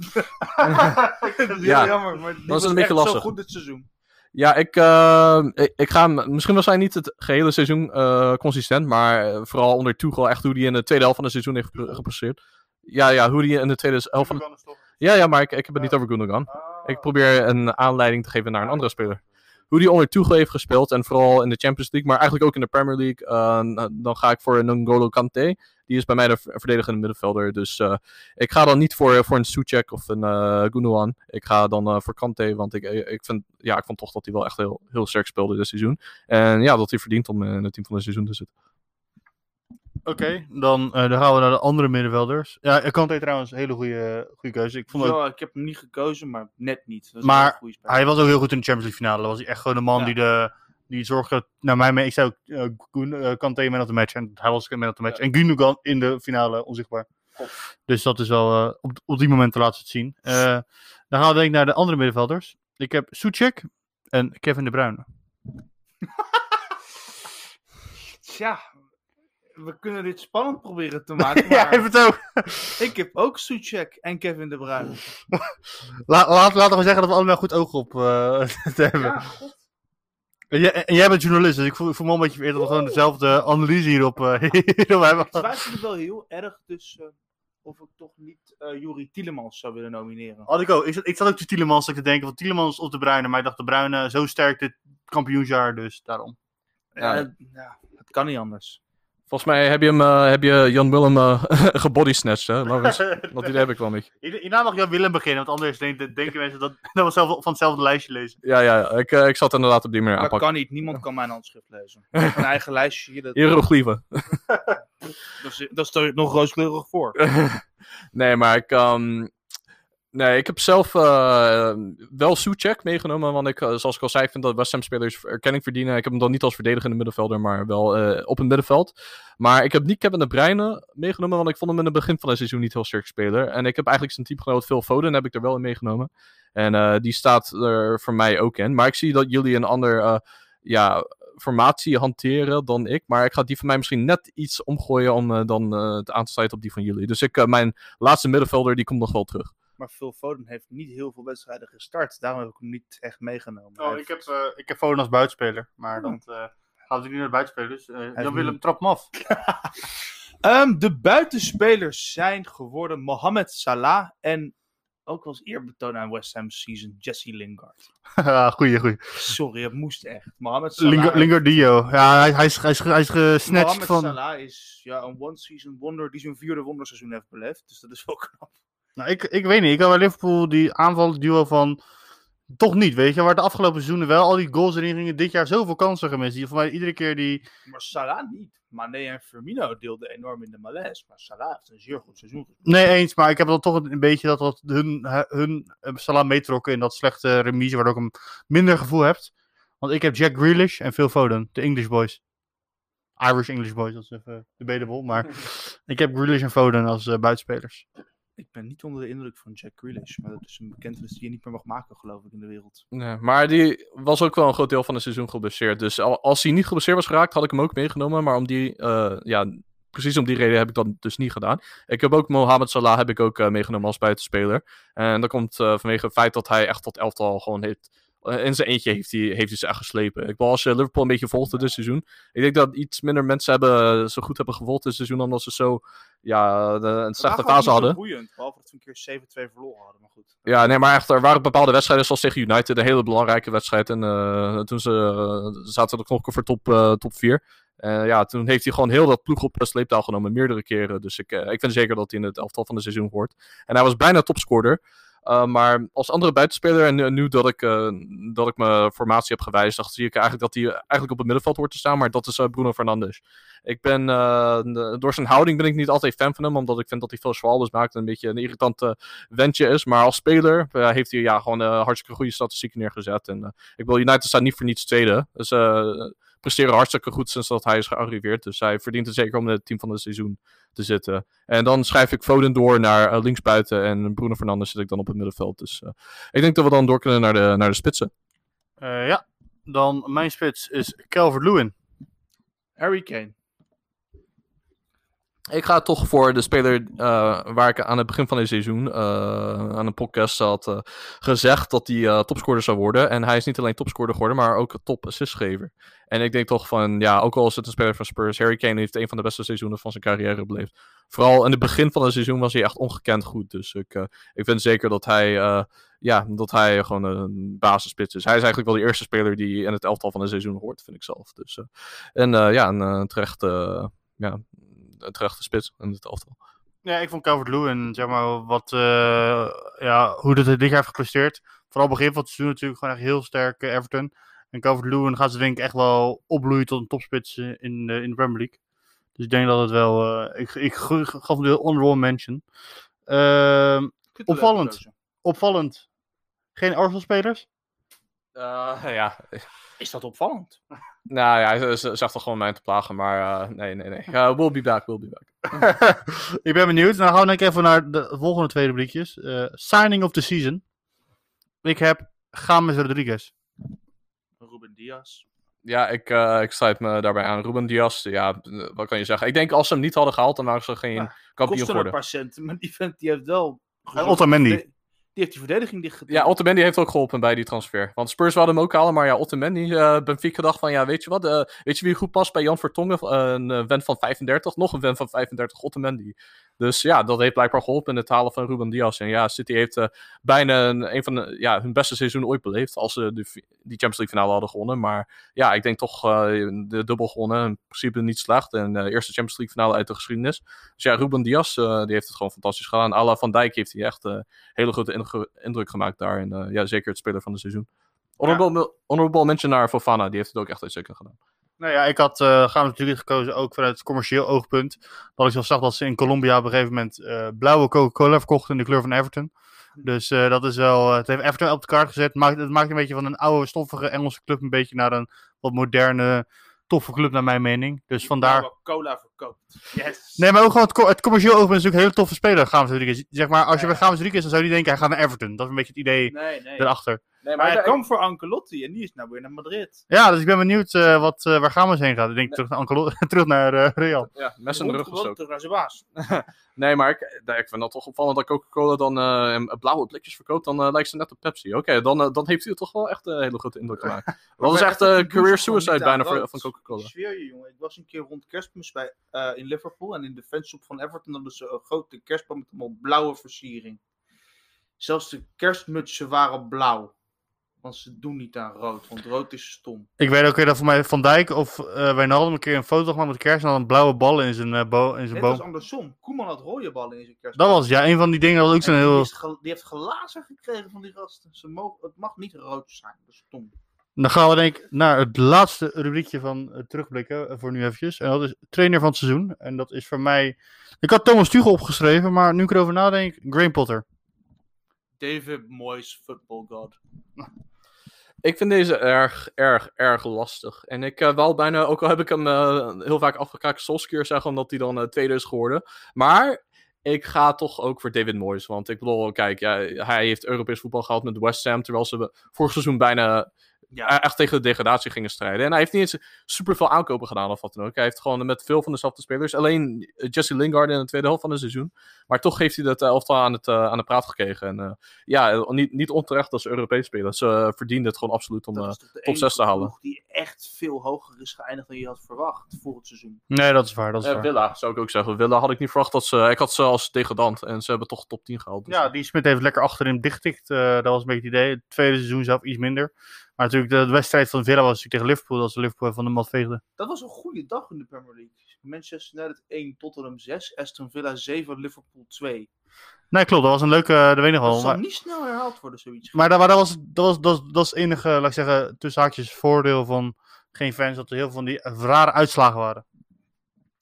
Ja, ja, jammer, maar die dat is was een beetje lastig. zo goed dit seizoen. Ja, ik, eh, ik, ik ga hem, misschien was hij niet het gehele seizoen eh, consistent, maar eh, vooral onder Tuchel echt hoe hij in de tweede helft van het seizoen heeft gepre- gepresteerd. Ja, ja, hoe hij in de tweede helft van het... Ja, ja, maar ik, ik heb het niet over Gundogan. Ik probeer een aanleiding te geven naar een andere speler. Hoe die onder Tuchel heeft gespeeld en vooral in de Champions League, maar eigenlijk ook in de Premier League, dan ga ik voor N'Golo Kante. Die is bij mij de verdedigende middenvelder, dus eh, ik ga dan niet voor, voor een Suchek of een eh Gundogan. Ik ga dan eh, voor Kante, want ik, ik, vind, ja, ik vond toch dat hij wel echt heel, heel sterk speelde dit seizoen. En ja, dat hij verdient om in het team van het seizoen te zitten. Oké, dan, eh, dan gaan we naar de andere middenvelders. Ja, Kante trouwens een hele goede, goede keuze. Ik vond ook, ik heb hem niet gekozen, maar net niet. Dat is een Maar hij was ook heel goed in de Champions League finale. Dan was hij echt gewoon de man Ja. die, de, die zorgde... Naar mij mee, ik zei ook uh, Gun- eh, Kante man of the match. En hij was man of the match. Ja. En Gundogan in de finale onzichtbaar. Dus dat is wel... eh, op, op die moment te laten het zien. Eh, dan gaan we denk ik naar de andere middenvelders. Ik heb Suchek en Kevin De Bruyne. [laughs] Tja, we kunnen dit spannend proberen te maken, [laughs] ja, maar even het [laughs] ook. ik heb ook Suchek en Kevin De Bruyne. La, laat, laten we zeggen dat we allemaal goed oog op eh, te hebben. Ja, god. En, jij, en jij bent journalist, dus ik voel, ik voel me al een beetje vereerd dat we gewoon dezelfde analyse hierop, eh, [laughs] hierop hebben. Ik twijfelde wel heel erg dus eh, of ik toch niet eh Juri Tielemans zou willen nomineren. Had ik ook. Ik zat, ik zat ook te Tielemans te denken van Tielemans of De Bruyne. Maar ik dacht De Bruyne zo sterk dit kampioensjaar, dus daarom. Ja, Ja. ja, het kan niet anders. Volgens mij heb je, hem, eh, heb je Jan Willem uh, [laughs] gebodysnatcht, hè, Laurens? Dat idee heb ik wel beetje. Hierna mag Jan Willem beginnen, want anders denken, denken mensen dat, [laughs] dat we zelf van hetzelfde lijstje lezen. Ja, ja, ja. Ik, eh, ik zat inderdaad op die manier Dat aanpakken. kan niet, niemand kan mijn handschrift lezen. Ik heb een eigen lijstje hier, dat, Hieroglyphen. [laughs] dat, is, dat is er nog rooskleurig voor. nee, maar ik... ehm, nee, ik heb zelf eh, wel Suchek meegenomen. Want ik, eh, zoals ik al zei, vind dat West Ham spelers erkenning verdienen. Ik heb hem dan niet als verdedigende middenvelder, maar wel eh, op het middenveld. Maar ik heb niet Kevin De Bruyne meegenomen, want ik vond hem in het begin van het seizoen niet heel sterk speler. En ik heb eigenlijk zijn teamgenoot Phil Foden heb ik er wel in meegenomen. En die staat er voor mij ook in. Maar ik zie dat jullie een ander ja, formatie hanteren dan ik. Maar ik ga die van mij misschien net iets omgooien om dan het aan te sluiten op die van jullie. Dus ik, mijn laatste middenvelder die komt nog wel terug. Maar Phil Foden heeft niet heel veel wedstrijden gestart. Daarom heb ik hem niet echt meegenomen. Hij Oh, ik heeft- heb, eh, ik heb Foden als buitenspeler, maar Oh. dat eh, gaat nu naar de buitenspelers. Eh heeft Jan Willem, trap hem af. [laughs] Ehm, de buitenspelers zijn geworden Mohamed Salah en ook als eerbetoon aan West Ham season Jesse Lingard. Ja, [laughs] goeie, goeie. Sorry, het moest echt. Mohamed Salah, Lingardio. Ja, hij, hij, is, hij, is, hij is gesnatcht Mohamed van... Salah is ja, een one-season wonder die zijn vierde wonderseizoen heeft beleefd. Dus dat is wel [laughs] knap. Nou, ik, ik weet niet. Ik had bij Liverpool die aanvalduo van... Toch niet, weet je. Waar de afgelopen seizoenen wel al die goals erin gingen. Dit jaar zoveel kansen gemist. Die voor mij iedere keer die... Maar Salah niet. Mane en Firmino deelden enorm in de malaise. Maar Salah heeft een zeer goed seizoen. Nee, eens. Maar ik heb dan toch een beetje dat, dat hun, hun eh, Salah meetrokken in dat slechte remise. Waardoor ik hem minder gevoel heb. Want ik heb Jack Grealish en Phil Foden. De English boys. Irish English boys, dat is even debatable. Maar [laughs] ik heb Grealish en Foden als eh, buitenspelers. Ik ben niet onder de indruk van Jack Grealish, maar dat is een bekentenis die je niet meer mag maken, geloof ik, in de wereld. Nee, maar die was ook wel een groot deel van het seizoen geblesseerd. Dus al- als hij niet geblesseerd was geraakt, had ik hem ook meegenomen. Maar om die, eh, ja, precies om die reden heb ik dat dus niet gedaan. Ik heb ook Mohamed Salah heb ik ook eh, meegenomen als buitenspeler. En dat komt eh, vanwege het feit dat hij echt dat elftal gewoon heeft. Eh, in zijn eentje heeft hij, heeft hij ze echt geslepen. Ik wil als je Liverpool een beetje volgde dit seizoen. Ik denk dat iets minder mensen hebben, zo goed hebben gevolgd dit seizoen. Omdat ze zo ja, de, een slechte fase hadden. boeiend, behalve dat we een keer 7-2 verloren hadden, maar goed. Ja, nee, maar echt, er waren bepaalde wedstrijden, zoals tegen United, een hele belangrijke wedstrijd. En eh, toen ze, eh, zaten de knokken voor top, eh, top 4. Eh, ja, toen heeft hij gewoon heel dat ploeg op sleeptouw genomen, meerdere keren. Dus ik, eh, ik vind zeker dat hij in het elftal van het seizoen hoort. En hij was bijna topscorer. Eh, maar als andere buitenspeler, en nu dat ik, eh, dat ik mijn formatie heb gewijzigd, zie ik eigenlijk dat hij eigenlijk op het middenveld hoort te staan. Maar dat is eh, Bruno Fernandes. Ik ben, door zijn houding ben ik niet altijd fan van hem, omdat ik vind dat hij veel swallows maakt en een beetje een irritante ventje is. Maar als speler heeft hij ja, gewoon hartstikke goede statistieken neergezet. En ik wil United staat niet voor niets tweede. Dus presteren hartstikke goed sinds dat hij is gearriveerd. Dus hij verdient het zeker om in het team van het seizoen te zitten. En dan schrijf ik Foden door naar eh, linksbuiten en Bruno Fernandes zit ik dan op het middenveld. Dus eh, ik denk dat we dan door kunnen naar de, naar de spitsen. Eh, ja, dan mijn spits is Calvert-Lewin. Harry Kane. Ik ga toch voor de speler eh, waar ik aan het begin van het seizoen eh, aan een podcast had eh, gezegd dat hij topscorer zou worden. En hij is niet alleen topscorer geworden, maar ook top assistgever. En ik denk toch van, ja, ook al is het een speler van Spurs, Harry Kane heeft een van de beste seizoenen van zijn carrière beleefd. Vooral in het begin van het seizoen was hij echt ongekend goed. Dus ik, ik vind zeker dat hij, ja, dat hij gewoon een basisspits is. Hij is eigenlijk wel de eerste speler die in het elftal van het seizoen hoort, vind ik zelf. Dus, en ja, een, terecht, ja, terechte spits in het elftal. Ja, ik vond Calvert-Lewin, zeg maar, wat, eh, ja, hoe dat dit jaar heeft gepresteerd. Vooral begin van het seizoen natuurlijk gewoon echt heel sterk eh, Everton. En Calvert-Lewin gaat ze denk ik echt wel opbloeien tot een topspits eh, in, de in de Premier League. Dus ik denk dat het wel, eh, ik, ik gaf hem de honorable mention. Ehm, het Opvallend. opvallend, geen Arsenal-spelers? [laughs] ja, Is dat opvallend? nou ja, hij z- z- zegt toch gewoon mij te plagen, maar eh, nee, nee, nee. Ja, we'll be back, we'll be back. [laughs] ik ben benieuwd. Dan gaan we denk even naar de volgende twee rubriekjes. Eh, signing of the season. Ik heb James Rodriguez. Ruben Diaz. Ja, ik, eh, ik sluit me daarbij aan. Ruben Diaz, ja, wat kan je zeggen? Ik denk als ze hem niet hadden gehaald, dan waren ze geen Ja, kampioen Kostte een geworden. paar centen, [laughs] maar die vent die heeft wel... Otamendi. Die heeft die verdediging dichtgedaan. Ja, Otamendi heeft ook geholpen bij die transfer. Want Spurs wilden hem ook halen, maar ja, Otamendi, eh Benfica dacht van, ja, weet je wat, eh, weet je wie goed past bij Jan Vertongen? Een eh, vent van 35, nog een vent van 35, Otamendi. Dus ja, dat heeft blijkbaar geholpen in het halen van Ruben Diaz. En ja, City heeft eh, bijna een, een van de, ja, hun beste seizoen ooit beleefd, als ze de, die Champions League finale hadden gewonnen. Maar ja, ik denk toch eh, de dubbel gewonnen, in principe niet slecht. En eh, eerste Champions League finale uit de geschiedenis. Dus ja, Ruben Diaz, die heeft het gewoon fantastisch gedaan. Ala van Dijk heeft hij echt... eh, hele grote indruk, gemaakt daar. En ja, zeker het speler van het seizoen. Honorable, honorable mention naar Fofana, die heeft het ook echt uitstekend gedaan. Nou ja, ik had uh, gaan natuurlijk gekozen ook vanuit commercieel oogpunt. Dat ik zo zag dat ze in Colombia op een gegeven moment eh, blauwe Coca-Cola verkochten in de kleur van Everton. Dus eh, dat is wel, eh, het heeft Everton op de kaart gezet. Maakt, het maakt een beetje van een oude, stoffige Engelse club een beetje naar een wat moderne, toffe club naar mijn mening. Dus vandaar... Nou, cola verkoopt. Yes. Nee, maar ook gewoon het, co- het commercieel oogpunt is natuurlijk een hele toffe speler, Games Rodriguez. Zeg maar, als je bij Games Rodriguez, dan zou je denken, hij gaat naar Everton. Dat is een beetje het idee Nee, nee. erachter. Nee, Maar hij kwam voor Ancelotti en die is nou weer naar Madrid. Ja, dus ik ben benieuwd eh, wat, eh, waar Games heen gaat. Ik denk terug naar, Ancelo- [laughs] terug naar eh, Real. Ja, mes de rug gestoken. terug naar zijn baas. [laughs] Nee, maar ik, nee, ik vind dat toch opvallend dat Coca-Cola dan eh, blauwe blikjes verkoopt. Dan lijkt ze net op Pepsi. Oké, dan, dan heeft hij toch wel echt een hele grote indruk gemaakt. [laughs] dat is echt eh, doet career suicide bijna voor, van Coca-Cola. Ik zweer je, jongen. Ik was een keer rond kerstmis bij, eh, in Liverpool. En in de fanshop van Everton hadden ze een grote kerstboom met allemaal blauwe versiering. Zelfs de kerstmutsen waren blauw. Want ze doen niet aan rood, want rood is stom. Ik weet ook weer dat voor mij Van Dijk of eh Wijnaldum een keer een foto gemaakt met kerst en dan een blauwe bal in zijn, eh, bo- in zijn boom. als andersom. Koeman had rode ballen in zijn kerstboom. Dat was ja, een van die dingen dat was ook zo'n heel... die heeft glazen gekregen van die gasten. Ze mogen, het mag niet rood zijn, dat is stom. Dan gaan we denk ik naar het laatste rubriekje van eh, terugblikken voor nu eventjes. En dat is trainer van het seizoen. En dat is voor mij... Ik had Thomas Tuchel opgeschreven, maar nu ik erover nadenk, Graham Potter. David Moyes, football god. [laughs] Ik vind deze erg, erg, erg lastig. En ik uh, wel bijna, ook al heb ik hem uh, heel vaak afgekaakt, Solskjaer zeggen, omdat hij dan uh, tweede is geworden. Maar ik ga toch ook voor David Moyes. Want ik bedoel, kijk, ja, hij heeft Europees voetbal gehad met West Ham, terwijl ze vorig seizoen bijna ja. echt tegen de degradatie gingen strijden. En hij heeft niet eens super veel aankopen gedaan of wat dan ook. Hij heeft gewoon met veel van dezelfde spelers. Alleen Jesse Lingard in de tweede helft van het seizoen. Maar toch heeft hij dat elftal aan, het, uh, aan de praat gekregen. En uh, ja, niet, niet onterecht als Europees spelers. Ze uh, verdienden het gewoon absoluut om top 6 te halen. die echt veel hoger is geëindigd dan je had verwacht voor het seizoen. Nee, dat is waar. Dat is waar. Villa zou ik ook zeggen. Villa had ik niet verwacht dat ze... Ik had ze als degradant en ze hebben toch top 10 gehaald. Dus ja, die Smit heeft lekker achterin dichttikt. dat was een beetje het idee. Het tweede seizoen zelf iets minder. Maar natuurlijk, de, wedstrijd van Villa was natuurlijk tegen Liverpool, als Liverpool van de mat veegde. Dat was een goede dag in de Premier League. Manchester United 1, Tottenham 6, Aston Villa 7, Liverpool 2. Nee, klopt. Dat was een leuke, dat weet ik nog wel. Dat zal Maar, niet snel herhaald worden, zoiets. maar, dat, maar dat, was, dat, was, dat, was, dat enige, laat ik zeggen, tussen haakjes voordeel van geen fans, dat er heel veel van die rare uitslagen waren.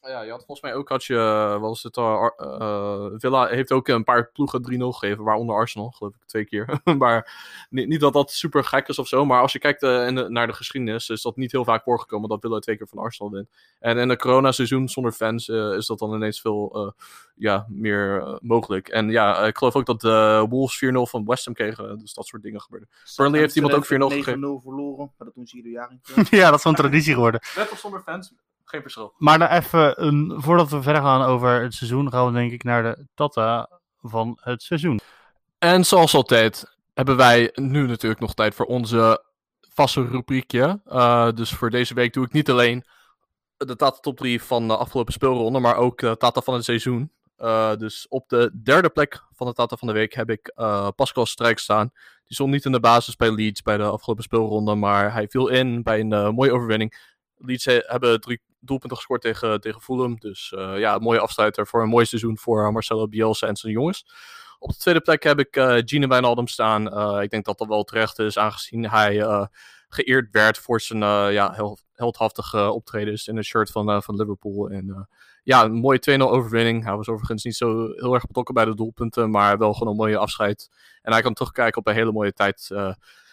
Ja, je had volgens mij ook, had je, wat was het, uh, uh, Villa heeft ook een paar ploegen 3-0 gegeven, waaronder Arsenal, geloof ik, twee keer. [laughs] maar niet, niet, dat dat super gek is of zo, maar als je kijkt in de, naar de geschiedenis, is dat niet heel vaak voorgekomen dat Villa twee keer van Arsenal wint. En in een coronaseizoen zonder fans is dat dan ineens veel ja, meer mogelijk. En ja, ik geloof ook dat de Wolves 4-0 van West Ham kregen, dus dat soort dingen gebeurden. Burnley heeft iemand ook 4-0 gegeven. 9-0 verloren, maar dat doen ze ieder jaar [laughs] ja, dat is een [laughs] traditie geworden. Met of zonder fans, geen verschil. Maar dan even, een, voordat we verder gaan over het seizoen, gaan we denk ik naar de Tata van het seizoen. En zoals altijd hebben wij nu natuurlijk nog tijd voor onze vaste rubriekje. Uh, dus voor deze week doe ik niet alleen de Tata top 3 van de afgelopen speelronde, maar ook de Tata van het seizoen. Uh, dus op de derde plek van de Tata van de week heb ik uh, Pascal Strijk staan. Die stond niet in de basis bij Leeds bij de afgelopen speelronde, maar hij viel in bij een mooie overwinning. Leeds hebben drie doelpunten gescoord tegen, tegen Fulham. Dus uh, ja, een mooie afsluiter voor een mooi seizoen voor Marcelo Bielsa en zijn jongens. Op de tweede plek heb ik uh, Gene Wijnaldum staan. Ik denk dat dat wel terecht is, aangezien hij geëerd werd voor zijn ja, heldhaftige optredens in een shirt van, van Liverpool. En ja, een mooie 2-0 overwinning. Hij was overigens niet zo heel erg betrokken bij de doelpunten, maar wel gewoon een mooie afscheid. En hij kan terugkijken op een hele mooie tijd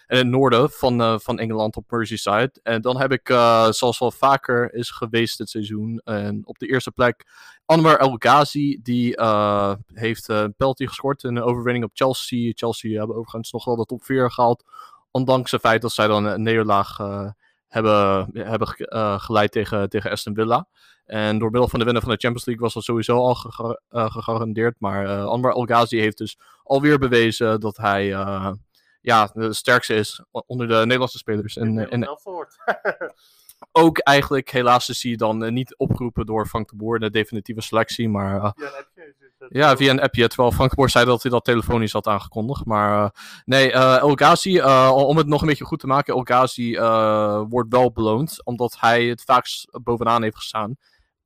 in het noorden van, uh, van Engeland op Merseyside. En dan heb ik, uh, zoals wel vaker is geweest dit seizoen, en op de eerste plek Anwar El Ghazi. Die uh, heeft een penalty gescoord in een overwinning op Chelsea. Chelsea hebben overigens nog wel de top 4 gehaald. Ondanks het feit dat zij dan een nederlaag hebben, hebben geleid tegen, tegen Aston Villa. En door middel van de winnen van de Champions League was dat sowieso al ge gegarandeerd. Maar Anwar El Ghazi heeft dus alweer bewezen dat hij ja, de sterkste is onder de Nederlandse spelers. En, en [laughs] ook eigenlijk, helaas is hij dan uh, niet opgeroepen door Frank de Boer, de definitieve selectie. Maar uh, ja, ja, via een appje. Terwijl Frank de Boer zei dat hij dat telefonisch had aangekondigd. Maar uh, nee, El Ghazi, om het nog een beetje goed te maken, El Ghazi wordt wel beloond. Omdat hij het vaakst bovenaan heeft gestaan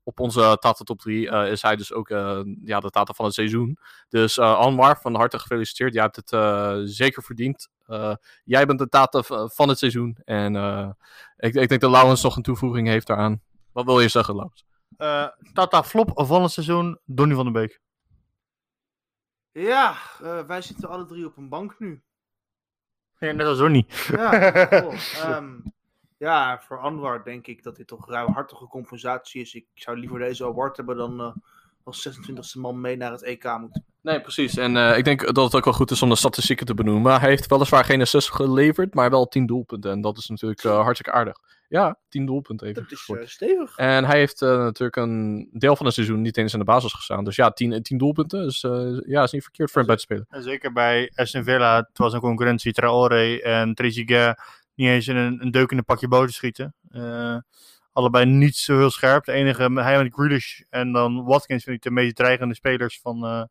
op onze Tata Top 3 uh, is hij dus ook uh, ja, de Tata van het seizoen. Dus uh, Anwar, van harte gefeliciteerd. Je hebt het zeker verdiend. jij bent de Tata van het seizoen. En ik, ik denk dat Laurens nog een toevoeging heeft daaraan. Wat wil je zeggen, Laurens? tata Flop van het seizoen, Donny van den Beek. Ja, wij zitten alle drie op een bank nu. Ja, net als Donny. Ja, [laughs] cool. um, ja, voor Anwar denk ik dat dit toch ruimhartige compensatie is. Ik zou liever deze award hebben dan uh, als 26e man mee naar het EK moeten. Nee, precies. En uh, ik denk dat het ook wel goed is om de statistieken te benoemen. Hij heeft weliswaar geen assist geleverd, maar wel 10 doelpunten. En dat is natuurlijk uh, hartstikke aardig. Ja, 10 doelpunten heeft Dat is uh, stevig. En hij heeft natuurlijk een deel van het seizoen niet eens in de basis gestaan. Dus ja, 10, 10 doelpunten. Dus ja, is niet verkeerd voor hem bij te spelen. En zeker bij Aston Villa. Het was een concurrentie. Traoré en Trezeguet niet eens in een, een deuk in een pakje boter schieten. Uh, allebei niet zo heel scherp. De enige, hij en Grealish en dan Watkins vind ik de meest dreigende spelers van, uh,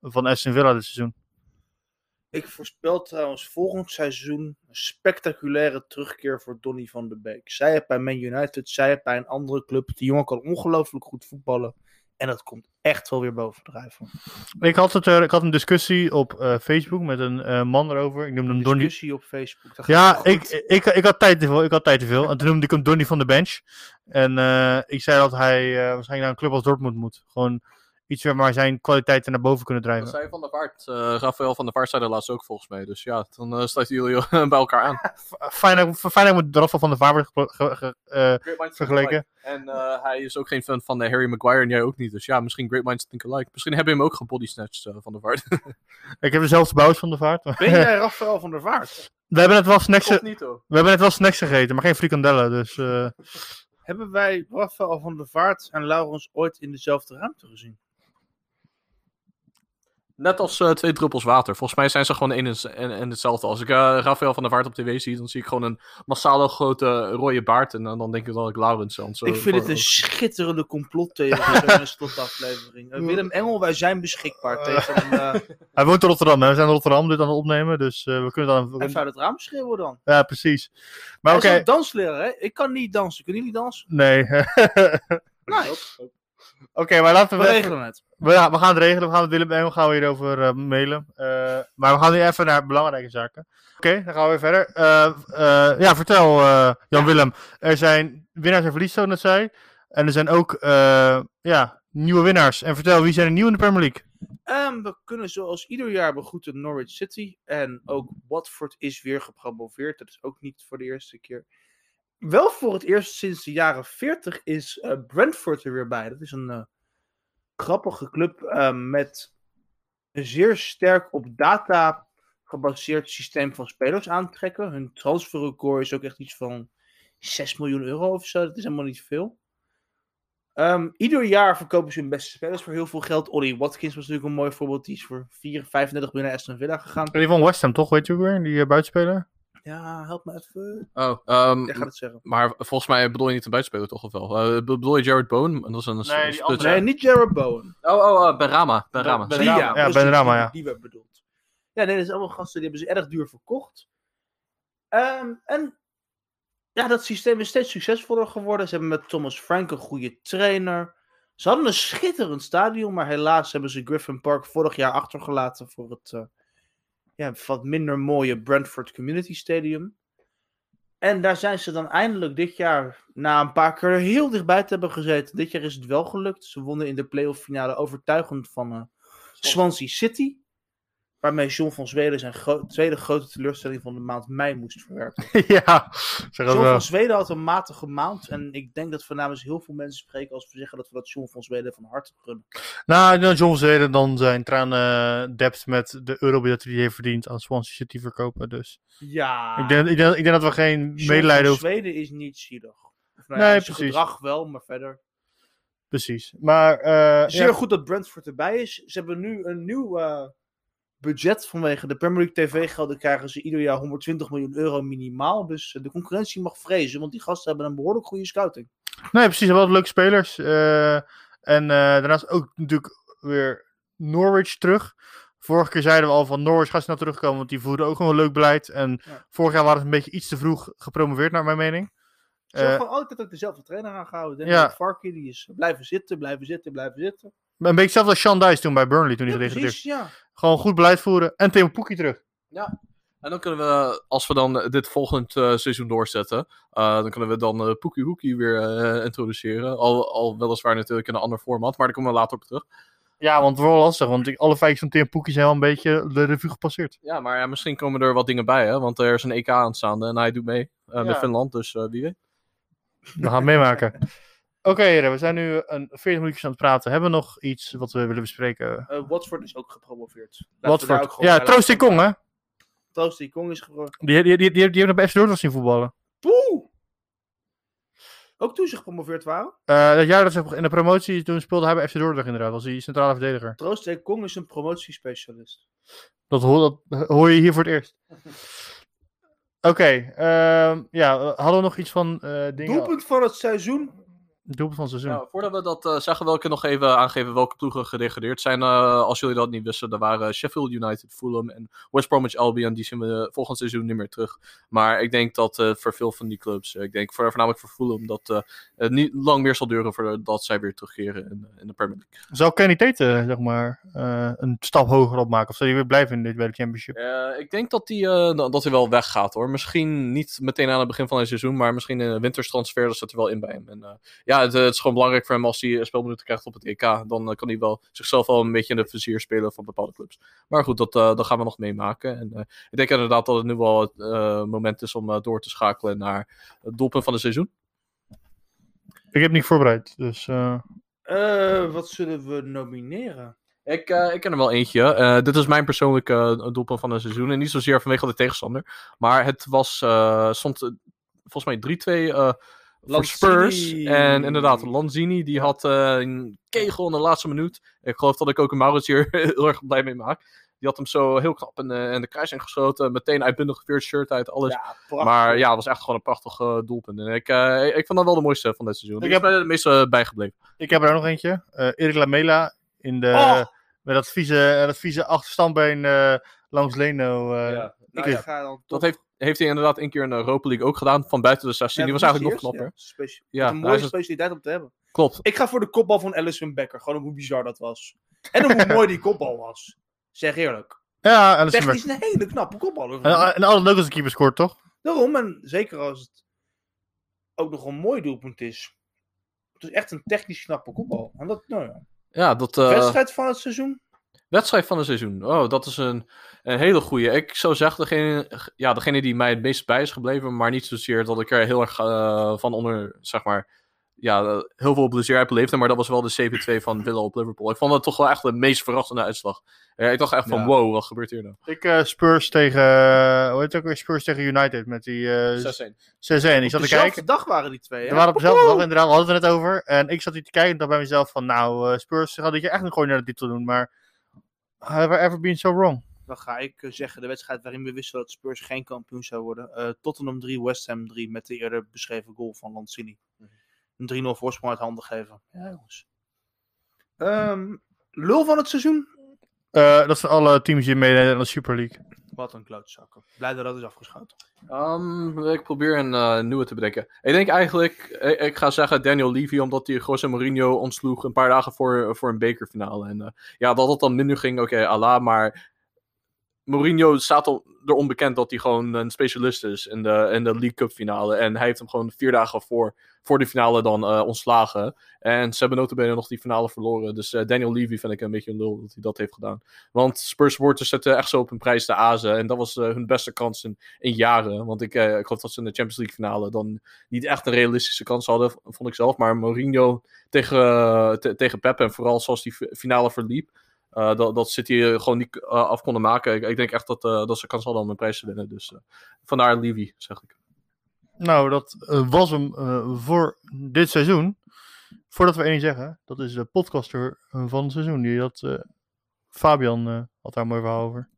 van Aston Villa dit seizoen. Ik voorspel trouwens volgend seizoen een spectaculaire terugkeer voor Donny van der Beek. Zij het bij Man United, zij het bij een andere club. Die jongen kan ongelooflijk goed voetballen. En dat komt echt wel weer bovendrijven. Ik had, het er, ik had een discussie op uh, Facebook met een uh, man erover. Ik noemde hem Donny. discussie op Facebook. Ja, ik, ik, ik, had tijd te veel. Ik had tijd te veel. En toen noemde ik hem Donny van de bench. En uh, ik zei dat hij waarschijnlijk naar een club als Dortmund moet. Gewoon iets waar zijn kwaliteiten naar boven kunnen Dat drijven. zei Van der Vaart. eh Rafael van der Vaart zei dat laatst ook volgens mij. Dus ja, dan eh sluiten jullie [laughs] bij elkaar aan. Fijn dat dat met Rafa van der Vaart wordt gepro- ge- ge- eh, vergeleken. En eh, hij is ook geen fan van Harry Maguire en jij ook niet. Dus ja, misschien Great Minds Think Alike. Misschien hebben we hem ook gebodysnatched uh, van der Vaart. [laughs] Ik heb dezelfde bouwers van der Vaart. Ben jij Rafael van der Vaart? [laughs] We hebben net wel snacks, niet we hebben net wel snacks gegeten, maar geen frikandellen. Dus eh, Hebben wij Rafael van der Vaart en Laurens ooit in dezelfde ruimte gezien? Net als eh, twee druppels water. Volgens mij zijn ze gewoon één en, en, en hetzelfde. Als ik eh Rafael van der Vaart op tv zie, dan zie ik gewoon een massale grote rode baard. En dan, dan denk ik dat ik Laurens. Zo, ik vind het een schitterende complottheorie, [laughs] zo'n slotaflevering. Eh, Willem Engel, wij zijn beschikbaar tegen een... eh [laughs] hij woont in Rotterdam. Hè? We zijn in Rotterdam dit aan het opnemen, dus eh, we kunnen dan... even uit het raam schreeuwen dan. Ja, precies. Maar Hij oké, is ook dansleraar, hè? Ik kan niet dansen. Kunnen jullie dansen? nee. [laughs] Oké, maar laten we we... regelen het. We, ja, we gaan het regelen. We gaan met Willem gaan we hierover eh, mailen. Eh, maar we gaan nu even naar belangrijke zaken. Oké, dan gaan we weer verder. Eh, ja, vertel Jan-Willem. Er zijn winnaars en verliezers, zoals zei. En er zijn ook ja, nieuwe winnaars. En vertel, wie zijn er nieuw in de Premier League? Ehm, we kunnen zoals ieder jaar begroeten Norwich City. En ook Watford is weer gepromoveerd. Dat is ook niet voor de eerste keer. Wel voor het eerst sinds de jaren 40 is eh, Brentford er weer bij. Dat is een eh, grappige club eh, met een zeer sterk op data gebaseerd systeem van spelers aantrekken. Hun transferrecord is ook echt iets van 6 miljoen euro of zo. Dat is helemaal niet veel. Ehm, ieder jaar verkopen ze hun beste spelers voor heel veel geld. Ollie Watkins was natuurlijk een mooi voorbeeld. Die is voor 4, 35 miljoen naar Aston Villa gegaan. Die van West Ham, toch? Weet je weer? Die buitenspeler? Ja, help me even. Oh, ehm, Jij gaat het zeggen. maar volgens mij bedoel je niet een buitenspeler toch of wel? Eh, bedoel je Jared Bowen? Dat is een Nee, die andere. Nee, niet Jared Bowen. Oh, oh, uh, Benrama. Benrama. Ben- ja, Ja, die- ja. Die werd bedoeld. Ja, nee, dat zijn allemaal gasten die hebben ze erg duur verkocht. Ehm, en ja, dat systeem is steeds succesvoller geworden. Ze hebben met Thomas Frank een goede trainer. Ze hadden een schitterend stadion, maar helaas hebben ze Griffin Park vorig jaar achtergelaten voor het eh, ja, wat minder mooie Brentford Community Stadium. En daar zijn ze dan eindelijk dit jaar, na een paar keer er heel dichtbij te hebben gezeten, dit jaar is het wel gelukt. Ze wonnen in de playoff finale overtuigend van eh, Swansea City. Waarmee John van Zweden zijn gro- tweede grote teleurstelling van de maand mei moest verwerken. [laughs] ja, zeg John wel. van Zweden had een matige maand. En ik denk dat we namens heel veel mensen spreken als we zeggen dat we dat John van Zweden van harte gunnen. Nou, dan John Zeden dan zijn traan eh depth met de eurobudget die hij heeft verdiend aan Swansea City verkopen. Dus Ja, ik, denk, ik, denk, ik denk dat we geen John medelijden van hoeven. Zweden is niet zielig. Nou Nee, precies. gedrag wel, maar verder. Precies. Maar eh, Zeer ja, goed dat Brentford erbij is. Ze hebben nu een nieuw eh, budget vanwege de Premier League TV-gelden. Krijgen ze ieder jaar 120 miljoen euro minimaal. Dus eh, de concurrentie mag vrezen, want die gasten hebben een behoorlijk goede scouting. nee, precies. Wel leuke spelers. eh, en eh, daarnaast ook natuurlijk weer Norwich terug. Vorige keer zeiden we al van Norwich gaat snel terugkomen, want die voerden ook gewoon een leuk beleid. En Ja. vorig jaar waren ze een beetje iets te vroeg gepromoveerd, naar mijn mening. Ze hebben gewoon altijd ook dezelfde trainer aangehouden. ja. Farky, die is blijven zitten, blijven zitten, blijven zitten. Een beetje hetzelfde als Sean Dice toen bij Burnley, toen hij Ja, gedegradeerd precies, ja. Gewoon goed beleid voeren. En Theo Poekie terug. En dan kunnen we, als we dan eh, dit volgend eh, seizoen doorzetten, eh, dan kunnen we dan eh Poekie Hoekie weer introduceren. Al, al weliswaar natuurlijk in een ander format, maar daar komen we later op terug. Ja, want het wordt wel lastig, want alle feitjes van Theo Poekie zijn wel een beetje de revue gepasseerd. Ja, maar ja, misschien komen er wat dingen bij, hè? want er is een EK aanstaande en hij doet mee met Ja. Finland, dus wie weet. We gaan het meemaken. Oké, we zijn nu een 40 minuutjes aan het praten. Hebben we nog iets wat we willen bespreken? Eh, Watford is ook gepromoveerd. Ook Watford. Ja, Troost. Kong, hè? Troost Kong is gepromoveerd. Die, die, die, die, die hebben bij FC Dordrecht zien voetballen. Poeh! Ook toen ze gepromoveerd waren. Eh dat jaar dat ze in de promotie toen speelde hij bij FC Dordrecht inderdaad. Was hij centrale verdediger. Troost Kong is een promotiespecialist. Dat hoor, dat hoor je hier voor het eerst. [laughs] Oké, ehm, ja, hadden we nog iets van eh dingen? Doelpunt van het seizoen. Doelpunt van het seizoen. Nou, voordat we dat eh, zeggen, wil ik nog even aangeven welke ploegen gedegradeerd zijn. Eh, als jullie dat niet wisten, er waren Sheffield United, Fulham en West Bromwich Albion. Die zien we volgend seizoen niet meer terug. Maar ik denk dat eh, voor veel van die clubs, ik denk voor, voornamelijk voor Fulham, dat het niet lang meer zal duren voordat zij weer terugkeren in, in de Premier League. Zou Kenny Tate, zeg maar, een stap hoger opmaken? Of zou hij weer blijven in dit bij de championship? Ik denk dat hij eh, dat hij wel weggaat hoor. Misschien niet meteen aan het begin van het seizoen, maar misschien in een winterstransfer, dat zit er wel in bij hem. En, ja, ja, het, het is gewoon belangrijk voor hem als hij speelminuten krijgt op het EK. Dan eh, kan hij wel zichzelf wel een beetje in de vizier spelen van bepaalde clubs. Maar goed, dat, eh, dat gaan we nog meemaken. En, eh, ik denk inderdaad dat het nu wel het eh, moment is om eh, door te schakelen naar het doelpunt van het seizoen. Ik heb niet voorbereid, dus... eh, Eh, wat zullen we nomineren? Ik, eh, ik ken er wel eentje. Eh, dit is mijn persoonlijke eh, doelpunt van het seizoen. En niet zozeer vanwege de tegenstander. Maar het was, eh, stond eh, volgens mij 3-2 eh, voor. Spurs. En inderdaad, Lanzini die had eh, een kegel in de laatste minuut. Ik geloof dat ik ook een Maurits hier [laughs] heel erg blij mee maak. Die had hem zo heel knap in, de- in de kruis ingeschoten. Meteen uitbundig geveerd shirt uit, alles. Ja, maar ja, het was echt gewoon een prachtig eh, doelpunt. En ik, eh, ik vond dat wel de mooiste van dit seizoen. Ik heb er het meeste bijgebleven. ik heb er ook nog eentje. Eh Erik Lamela in de... Oh! Met dat vieze, dat vieze achterstandbeen eh, langs Leno. eh, Ja. Nou, ik- ik ga dan Dat heeft, heeft hij inderdaad een keer in de Europa League ook gedaan. Van buiten de 16. die was eigenlijk nog knapper. Ja, Ja, een mooie is- specialiteit om te hebben. Klopt. Ik ga voor de kopbal van Alison Becker. Gewoon om hoe bizar dat was. En om hoe mooi die kopbal was. Zeg eerlijk. Ja, Alisson Technisch een hele knappe kopbal. En, en altijd leuk als een keeper scoort, toch? Daarom, en zeker als het ook nog een mooi doelpunt is. Het is echt een technisch knappe kopbal. En dat, nou ja. Ja, dat... eh, Wedstrijd van het seizoen? Wedstrijd van het seizoen. Oh, dat is een, een hele goeie. Ik zou zeggen, degene, ja, degene die mij het meest bij is gebleven, maar niet zozeer dat ik er heel erg eh, van onder, zeg maar, ja, heel veel plezier heb beleefd. Maar dat was wel de 7-2 van Villa op Liverpool. Ik vond dat toch wel echt de meest verrassende uitslag. Ja, ik dacht echt van, Ja. wow, wat gebeurt hier nou? Ik eh, Spurs tegen, eh, hoe heet het ook weer? Spurs tegen United met die eh 6-1. 6-1. Ik zat te Dezelfde kijken. dag waren die twee. We Hè? waren op dezelfde dag inderdaad, we hadden het er net over. En ik zat hier te kijken en dacht bij mezelf van, nou, eh, Spurs gaat dit jaar echt nog gewoon naar de titel doen. Maar have I ever been so wrong? Dan ga ik eh, zeggen de wedstrijd waarin we wisten dat Spurs geen kampioen zou worden. Eh, Tottenham 3, West Ham 3 met de eerder beschreven goal van Lanzini. Een 3-0 voorsprong uit handen geven. Ja, jongens. Ehm, lul van het seizoen? Eh, dat zijn alle teams die meededen aan de Super League. Wat een klootzakken. Blij dat dat is afgeschoten. Um, ik probeer een eh, nieuwe te bedenken. Ik denk eigenlijk, ik, ga zeggen Daniel Levy, omdat hij José Mourinho ontsloeg een paar dagen voor, voor een bekerfinale. En eh, ja, dat het dan minder ging, oké, Allah, maar Mourinho staat al, er onbekend dat hij gewoon een specialist is in de, in de League Cup finale. En hij heeft hem gewoon vier dagen voor, voor de finale dan eh, ontslagen. En ze hebben notabene nog die finale verloren. Dus eh, Daniel Levy vind ik een beetje een lul dat hij dat heeft gedaan. Want Spurs supporters zetten echt zo op een prijs de azen. En dat was eh, hun beste kans in, jaren. Want ik, ik geloof dat ze in de Champions League finale dan niet echt een realistische kans hadden, vond ik zelf. Maar Mourinho tegen, te- tegen Pep en vooral zoals die fi- finale verliep. Eh, dat, dat City gewoon niet eh, af konden maken. Ik, denk echt dat, eh, dat ze kans hadden om een prijs te winnen. Dus vandaar Levy, zeg ik. Nou, dat was hem voor dit seizoen. Voordat we één zeggen, dat is de podcaster van het seizoen. Die eh, Fabian had daar mooi verhaal over.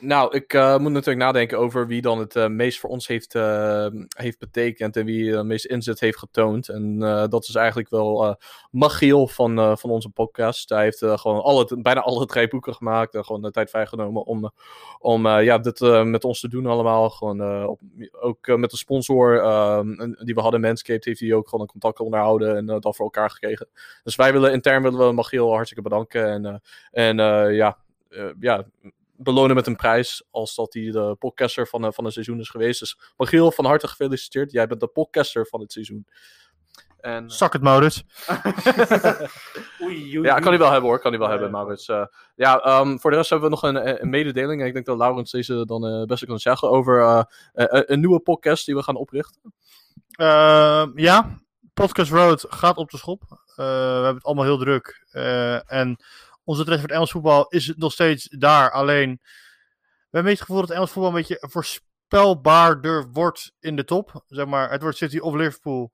Nou, ik eh, moet natuurlijk nadenken over wie dan het eh, meest voor ons heeft, eh, heeft betekend en wie het meest inzet heeft getoond. En dat is eigenlijk wel Magiel van, van onze podcast. Hij heeft gewoon alle, bijna alle drie boeken gemaakt en gewoon de tijd vrijgenomen om, om ja, dit met ons te doen allemaal. Gewoon, ook met de sponsor eh, die we hadden, Manscaped, heeft hij ook gewoon een contact onderhouden en dat voor elkaar gekregen. Dus wij willen intern willen we Magiel hartstikke bedanken. En, en ja, ja, belonen met een prijs als dat hij de podcaster van, eh, van het seizoen is geweest. Dus Magiel, van harte gefeliciteerd. Jij bent de podcaster van het seizoen. En, Zak het, Maurits. [laughs] Oei, oei, ja, kan hij wel hebben hoor, kan hij wel Ja, hebben. Maurits. Eh, ja, ehm, voor de rest hebben we nog een, een mededeling. En ik denk dat Laurens deze dan eh best kan zeggen over eh, eh, een nieuwe podcast die we gaan oprichten. Eh, ja, Podcast Road gaat op de schop. Eh, we hebben het allemaal heel druk. Eh, en onze interesse voor het Engels voetbal is nog steeds daar. Alleen, we hebben het gevoel dat het Engels voetbal een beetje voorspelbaarder wordt in de top. Zeg maar, het wordt City of Liverpool.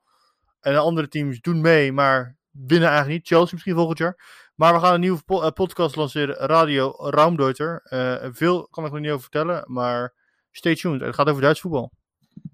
En de andere teams doen mee, maar winnen eigenlijk niet. Chelsea misschien volgend jaar. Maar we gaan een nieuwe eh, podcast lanceren, Radio Raumdeuter. Eh veel kan ik nog niet over vertellen, maar stay tuned. Het gaat over Duits voetbal.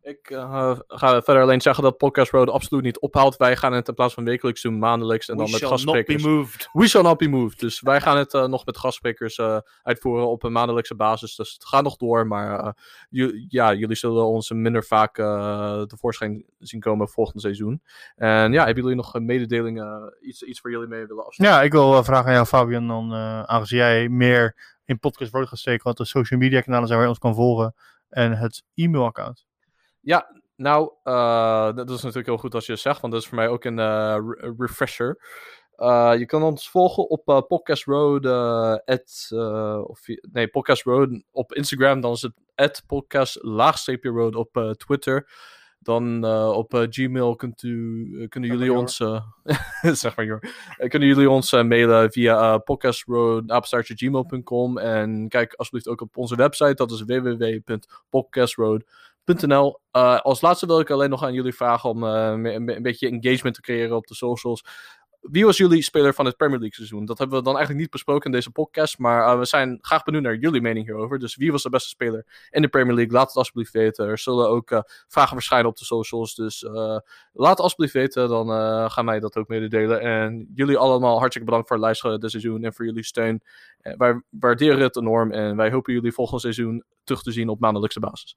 Ik eh, ga verder alleen zeggen dat Podcast Road absoluut niet ophoudt. Wij gaan het in plaats van wekelijks doen, maandelijks en We dan met shall not be gastsprekers. moved. We shall not be moved. Dus wij gaan het eh, nog met gastsprekers eh, uitvoeren op een maandelijkse basis. Dus het gaat nog door, maar eh, ja, jullie zullen ons minder vaak eh, tevoorschijn zien komen volgend seizoen. En ja, hebben jullie nog een mededeling, eh, iets, iets voor jullie mee willen afsluiten? Ja, ik wil vragen aan jou, Fabian, dan, eh, aangezien jij meer in podcast wordt gaat steken, wat de social media kanalen zijn waar je ons kan volgen en het e-mailaccount. Ja, Nou, eh, dat is natuurlijk heel goed als je het zegt, want dat is voor mij ook een eh, re- refresher. Eh, je kan ons volgen op Podcast Road, at, of, via- nee, Podcast Road op Instagram. Dan is het at podcast laagstreepje road op Twitter. Dan op Gmail kunt u, kunnen Zeg jullie ons, [laughs] zeg maar kunnen jullie ons mailen via podcastroad@gmail.com en kijk alsjeblieft ook op onze website. Dat is www.podcastroad.nl. Eh, als laatste wil ik alleen nog aan jullie vragen om eh, een, een- een beetje engagement te creëren op de socials. Wie was jullie speler van het Premier League seizoen? Dat hebben we dan eigenlijk niet besproken in deze podcast. Maar eh, we zijn graag benieuwd naar jullie mening hierover. Dus wie was de beste speler in de Premier League? Laat het alsjeblieft weten. Er zullen ook eh, vragen verschijnen op de socials. Dus eh, laat het alsjeblieft weten. Dan eh, gaan wij dat ook mededelen. En jullie allemaal hartstikke bedankt voor het luisteren dit seizoen. En voor jullie steun. Eh, wij waarderen het enorm. En wij hopen jullie volgend seizoen terug te zien op maandelijkse basis.